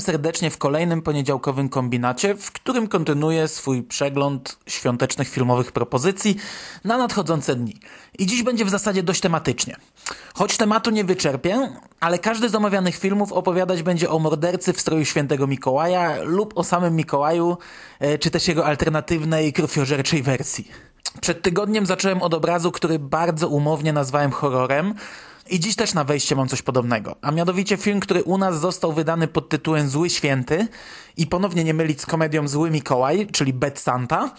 Serdecznie w kolejnym poniedziałkowym kombinacie, w którym kontynuuję swój przegląd świątecznych filmowych propozycji na nadchodzące dni. I dziś będzie w zasadzie dość tematycznie. Choć tematu nie wyczerpię, ale każdy z omawianych filmów opowiadać będzie o mordercy w stroju świętego Mikołaja lub o samym Mikołaju, e, czy też jego alternatywnej, krwiożerczej wersji. Przed tygodniem zacząłem od obrazu, który bardzo umownie nazwałem horrorem, i dziś też na wejście mam coś podobnego, a mianowicie film, który u nas został wydany pod tytułem Zły Święty i ponownie nie mylić z komedią Zły Mikołaj, czyli Bad Santa.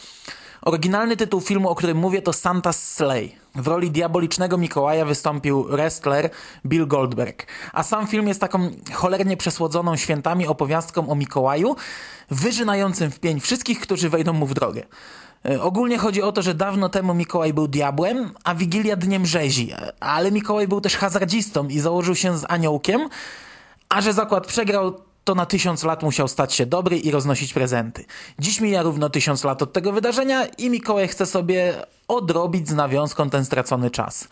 Oryginalny tytuł filmu, o którym mówię, to Santa's Slay. W roli diabolicznego Mikołaja wystąpił wrestler Bill Goldberg. A sam film jest taką cholernie przesłodzoną świętami opowiastką o Mikołaju, wyżynającym w pień wszystkich, którzy wejdą mu w drogę. E, ogólnie chodzi o to, że dawno temu Mikołaj był diabłem, a Wigilia dniem rzezi. Ale Mikołaj był też hazardzistą i założył się z aniołkiem, a że zakład przegrał, to na tysiąc lat musiał stać się dobry i roznosić prezenty. Dziś mija równo tysiąc lat od tego wydarzenia i Mikołaj chce sobie odrobić z nawiązką ten stracony czas.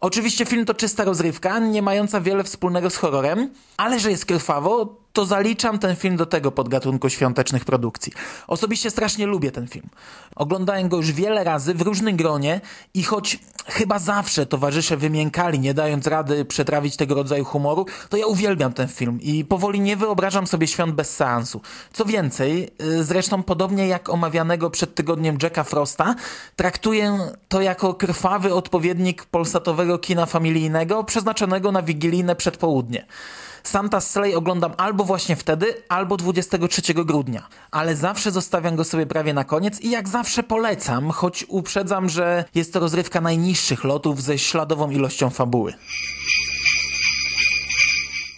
Oczywiście film to czysta rozrywka, nie mająca wiele wspólnego z horrorem, ale że jest krwawo, to zaliczam ten film do tego podgatunku świątecznych produkcji. Osobiście strasznie lubię ten film. Oglądałem go już wiele razy w różnym gronie i choć chyba zawsze towarzysze wymiękali, nie dając rady przetrawić tego rodzaju humoru, to ja uwielbiam ten film i powoli nie wyobrażam sobie świąt bez seansu. Co więcej, y, zresztą podobnie jak omawianego przed tygodniem Jacka Frosta, traktuję to jako krwawy odpowiednik polsatowego kina familijnego przeznaczonego na wigilijne przedpołudnie. Santa Slay oglądam albo właśnie wtedy, albo 23 grudnia. Ale zawsze zostawiam go sobie prawie na koniec i jak zawsze polecam, choć uprzedzam, że jest to rozrywka najniższych lotów ze śladową ilością fabuły.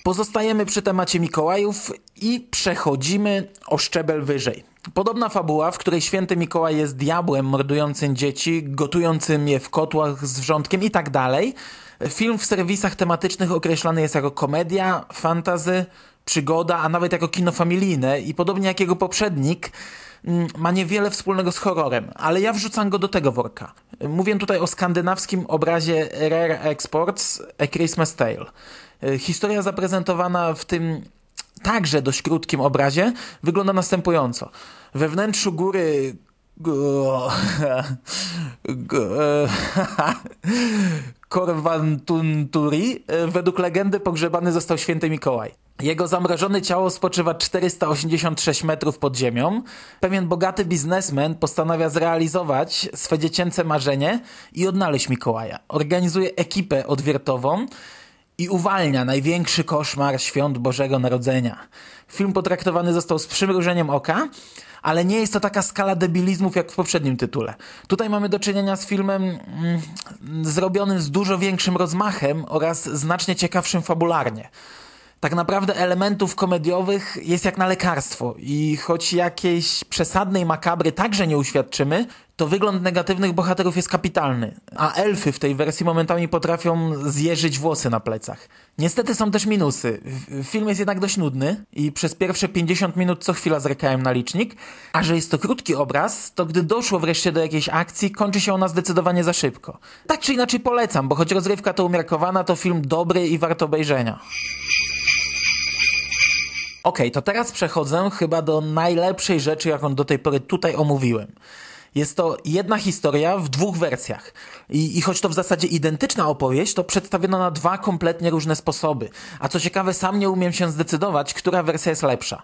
Pozostajemy przy temacie Mikołajów i przechodzimy o szczebel wyżej. Podobna fabuła, w której święty Mikołaj jest diabłem mordującym dzieci, gotującym je w kotłach z wrzątkiem i tak dalej, Film w serwisach tematycznych określany jest jako komedia, fantazy, przygoda, a nawet jako kino familijne i podobnie jak jego poprzednik mm, ma niewiele wspólnego z horrorem, ale ja wrzucam go do tego worka. Mówię tutaj o skandynawskim obrazie Rare Exports A Christmas Tale. Historia zaprezentowana w tym także dość krótkim obrazie wygląda następująco. We wnętrzu góry Korwantunturi e, według legendy pogrzebany został święty Mikołaj. Jego zamrożone ciało spoczywa 486 metrów pod ziemią. Pewien bogaty biznesmen postanawia zrealizować swe dziecięce marzenie i odnaleźć Mikołaja. Organizuje ekipę odwiertową i uwalnia największy koszmar świąt Bożego Narodzenia. Film potraktowany został z przymrużeniem oka, ale nie jest to taka skala debilizmów jak w poprzednim tytule. Tutaj mamy do czynienia z filmem mm, zrobionym z dużo większym rozmachem oraz znacznie ciekawszym fabularnie tak naprawdę elementów komediowych jest jak na lekarstwo i choć jakiejś przesadnej makabry także nie uświadczymy, to wygląd negatywnych bohaterów jest kapitalny, a elfy w tej wersji momentami potrafią zjeżyć włosy na plecach. Niestety są też minusy. Film jest jednak dość nudny i przez pierwsze 50 minut co chwila zrekałem na licznik, a że jest to krótki obraz, to gdy doszło wreszcie do jakiejś akcji, kończy się ona zdecydowanie za szybko. Tak czy inaczej polecam, bo choć rozrywka to umiarkowana, to film dobry i warto obejrzenia. Ok, to teraz przechodzę chyba do najlepszej rzeczy, jaką do tej pory tutaj omówiłem. Jest to jedna historia w dwóch wersjach. I, I choć to w zasadzie identyczna opowieść, to przedstawiona na dwa kompletnie różne sposoby. A co ciekawe, sam nie umiem się zdecydować, która wersja jest lepsza.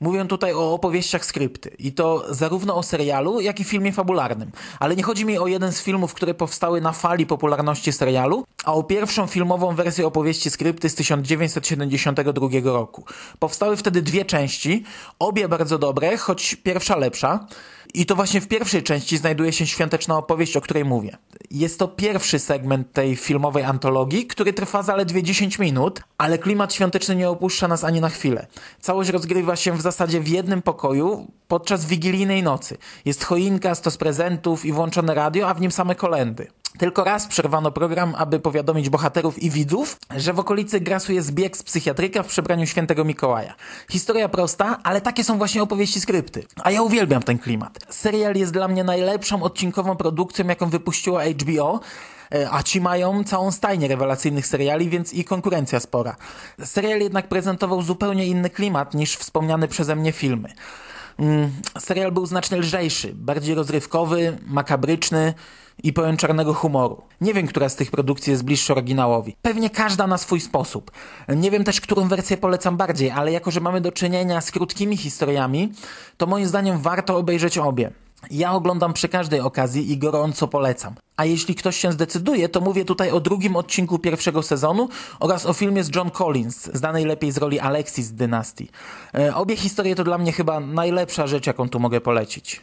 Mówię tutaj o opowieściach skrypty. I to zarówno o serialu, jak i filmie fabularnym. Ale nie chodzi mi o jeden z filmów, które powstały na fali popularności serialu, a o pierwszą filmową wersję opowieści skrypty z 1972 roku. Powstały wtedy dwie części, obie bardzo dobre, choć pierwsza lepsza. I to właśnie w pierwszej części znajduje się świąteczna opowieść, o której mówię. Jest to pierwszy segment tej filmowej antologii, który trwa zaledwie 10 minut, ale klimat świąteczny nie opuszcza nas ani na chwilę. Całość rozgrywa się w zasadzie w jednym pokoju podczas wigilijnej nocy. Jest choinka, stos prezentów i włączone radio, a w nim same kolendy. Tylko raz przerwano program, aby powiadomić bohaterów i widzów, że w okolicy grasuje zbieg z psychiatryka w przebraniu świętego Mikołaja. Historia prosta, ale takie są właśnie opowieści skrypty. A ja uwielbiam ten klimat. Serial jest dla mnie najlepszą odcinkową produkcją, jaką wypuściła HBO, E, a ci mają całą stajnię rewelacyjnych seriali, więc i konkurencja spora. Serial jednak prezentował zupełnie inny klimat niż wspomniane przeze mnie filmy. Mm, serial był znacznie lżejszy, bardziej rozrywkowy, makabryczny i pełen czarnego humoru. Nie wiem, która z tych produkcji jest bliższa oryginałowi. Pewnie każda na swój sposób. Nie wiem też, którą wersję polecam bardziej, ale jako, że mamy do czynienia z krótkimi historiami, to moim zdaniem warto obejrzeć obie. Ja oglądam przy każdej okazji i gorąco polecam. A jeśli ktoś się zdecyduje, to mówię tutaj o drugim odcinku pierwszego sezonu oraz o filmie z John Collins, znanej lepiej z roli Alexis z Dynastii. E, obie historie to dla mnie chyba najlepsza rzecz, jaką tu mogę polecić.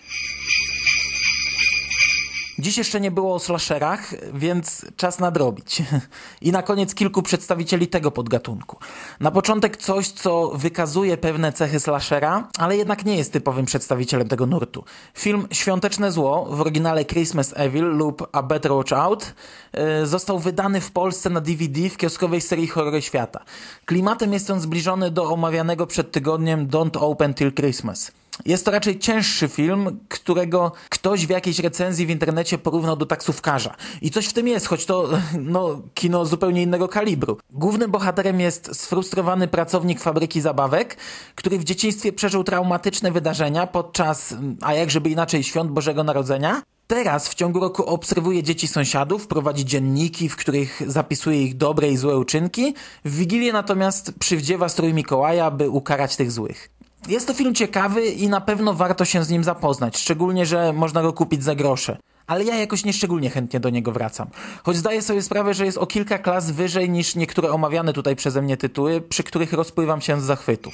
Dziś jeszcze nie było o slasherach, więc czas nadrobić. I na koniec kilku przedstawicieli tego podgatunku. Na początek coś, co wykazuje pewne cechy slashera, ale jednak nie jest typowym przedstawicielem tego nurtu. Film Świąteczne Zło, w oryginale Christmas Evil lub A Better Watch Out, yy, został wydany w Polsce na DVD w kioskowej serii Horrory Świata. Klimatem jest on zbliżony do omawianego przed tygodniem Don't Open Till Christmas. Jest to raczej cięższy film, którego ktoś w jakiejś recenzji w internecie porównał do taksówkarza. I coś w tym jest, choć to no, kino zupełnie innego kalibru. Głównym bohaterem jest sfrustrowany pracownik fabryki zabawek, który w dzieciństwie przeżył traumatyczne wydarzenia podczas, a jak żeby inaczej, świąt Bożego Narodzenia. Teraz w ciągu roku obserwuje dzieci sąsiadów, prowadzi dzienniki, w których zapisuje ich dobre i złe uczynki. W Wigilię natomiast przywdziewa strój Mikołaja, by ukarać tych złych. Jest to film ciekawy i na pewno warto się z nim zapoznać, szczególnie, że można go kupić za grosze. Ale ja jakoś nieszczególnie chętnie do niego wracam. Choć zdaję sobie sprawę, że jest o kilka klas wyżej niż niektóre omawiane tutaj przeze mnie tytuły, przy których rozpływam się z zachwytów.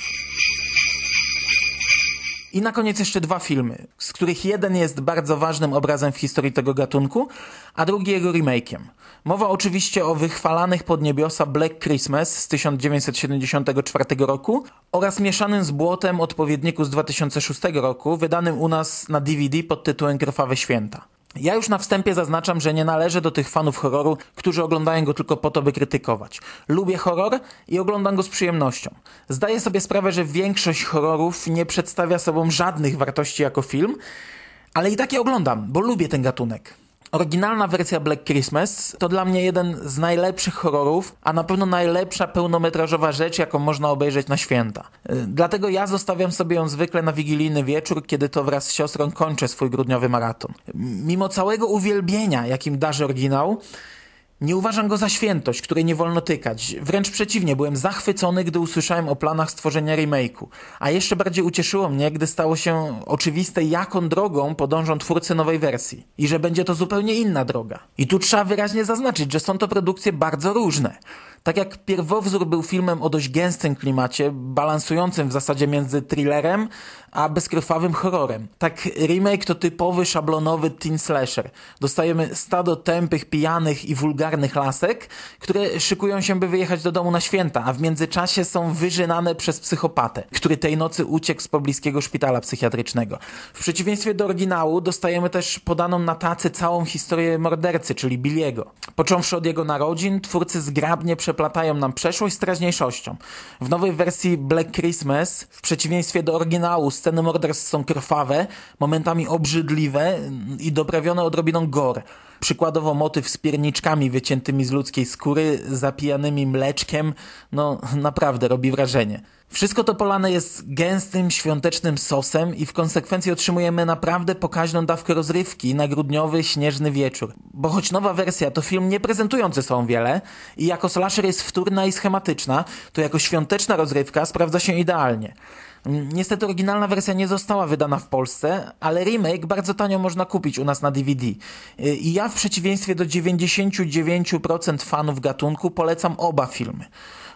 I na koniec jeszcze dwa filmy, z których jeden jest bardzo ważnym obrazem w historii tego gatunku, a drugi jego remake'iem. Mowa oczywiście o wychwalanych pod niebiosa Black Christmas z 1974 roku oraz mieszanym z błotem odpowiedniku z 2006 roku, wydanym u nas na DVD pod tytułem Krwawe Święta. Ja już na wstępie zaznaczam, że nie należę do tych fanów horroru, którzy oglądają go tylko po to, by krytykować. Lubię horror i oglądam go z przyjemnością. Zdaję sobie sprawę, że większość horrorów nie przedstawia sobą żadnych wartości jako film, ale i tak je oglądam, bo lubię ten gatunek. Oryginalna wersja Black Christmas to dla mnie jeden z najlepszych horrorów, a na pewno najlepsza pełnometrażowa rzecz, jaką można obejrzeć na święta. Y, dlatego ja zostawiam sobie ją zwykle na wigilijny wieczór, kiedy to wraz z siostrą kończę swój grudniowy maraton. Mimo całego uwielbienia, jakim darzy oryginał, nie uważam go za świętość, której nie wolno tykać. Wręcz przeciwnie, byłem zachwycony, gdy usłyszałem o planach stworzenia remake'u. A jeszcze bardziej ucieszyło mnie, gdy stało się oczywiste, jaką drogą podążą twórcy nowej wersji. I że będzie to zupełnie inna droga. I tu trzeba wyraźnie zaznaczyć, że są to produkcje bardzo różne. Tak jak pierwowzór był filmem o dość gęstym klimacie, balansującym w zasadzie między thrillerem a bezkrwawym horrorem. Tak remake to typowy szablonowy teen slasher. Dostajemy stado tępych, pijanych i wulgarnych lasek, które szykują się, by wyjechać do domu na święta, a w międzyczasie są wyżynane przez psychopatę, który tej nocy uciekł z pobliskiego szpitala psychiatrycznego. W przeciwieństwie do oryginału dostajemy też podaną na tacy całą historię mordercy, czyli Billiego. Począwszy od jego narodzin, twórcy zgrabnie przeplatają nam przeszłość z teraźniejszością. W nowej wersji Black Christmas, w przeciwieństwie do oryginału, sceny morderstw są krwawe, momentami obrzydliwe i doprawione odrobiną gore. Przykładowo motyw z pierniczkami wyciętymi z ludzkiej skóry, zapijanymi mleczkiem, no naprawdę robi wrażenie. Wszystko to polane jest gęstym, świątecznym sosem i w konsekwencji otrzymujemy naprawdę pokaźną dawkę rozrywki na grudniowy, śnieżny wieczór. Bo choć nowa wersja to film nie prezentujący są wiele i jako slasher jest wtórna i schematyczna, to jako świąteczna rozrywka sprawdza się idealnie. Niestety oryginalna wersja nie została wydana w Polsce, ale remake bardzo tanio można kupić u nas na DVD. I ja w przeciwieństwie do 99% fanów gatunku polecam oba filmy.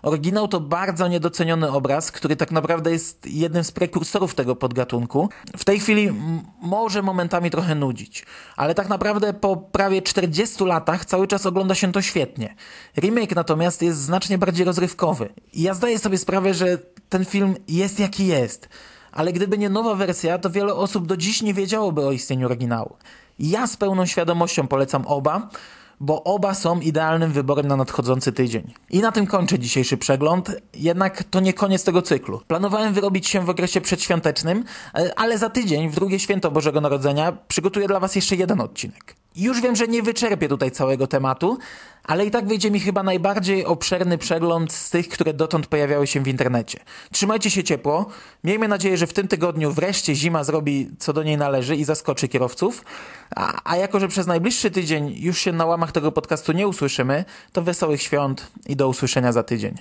Oryginał to bardzo niedoceniony obraz, który tak naprawdę jest jednym z prekursorów tego podgatunku. W tej chwili może momentami trochę nudzić, ale tak naprawdę po prawie 40 latach cały czas ogląda się to świetnie. Remake natomiast jest znacznie bardziej rozrywkowy. I ja zdaję sobie sprawę, że ten film jest jaki jest. Ale gdyby nie nowa wersja, to wiele osób do dziś nie wiedziałoby o istnieniu oryginału. Ja z pełną świadomością polecam oba, bo oba są idealnym wyborem na nadchodzący tydzień. I na tym kończę dzisiejszy przegląd, jednak to nie koniec tego cyklu. Planowałem wyrobić się w okresie przedświątecznym, ale za tydzień, w drugie święto Bożego Narodzenia, przygotuję dla Was jeszcze jeden odcinek. Już wiem, że nie wyczerpię tutaj całego tematu, ale i tak wyjdzie mi chyba najbardziej obszerny przegląd z tych, które dotąd pojawiały się w internecie. Trzymajcie się ciepło. Miejmy nadzieję, że w tym tygodniu wreszcie zima zrobi co do niej należy i zaskoczy kierowców. A, a jako, że przez najbliższy tydzień już się na łamach tego podcastu nie usłyszymy, to wesołych świąt i do usłyszenia za tydzień.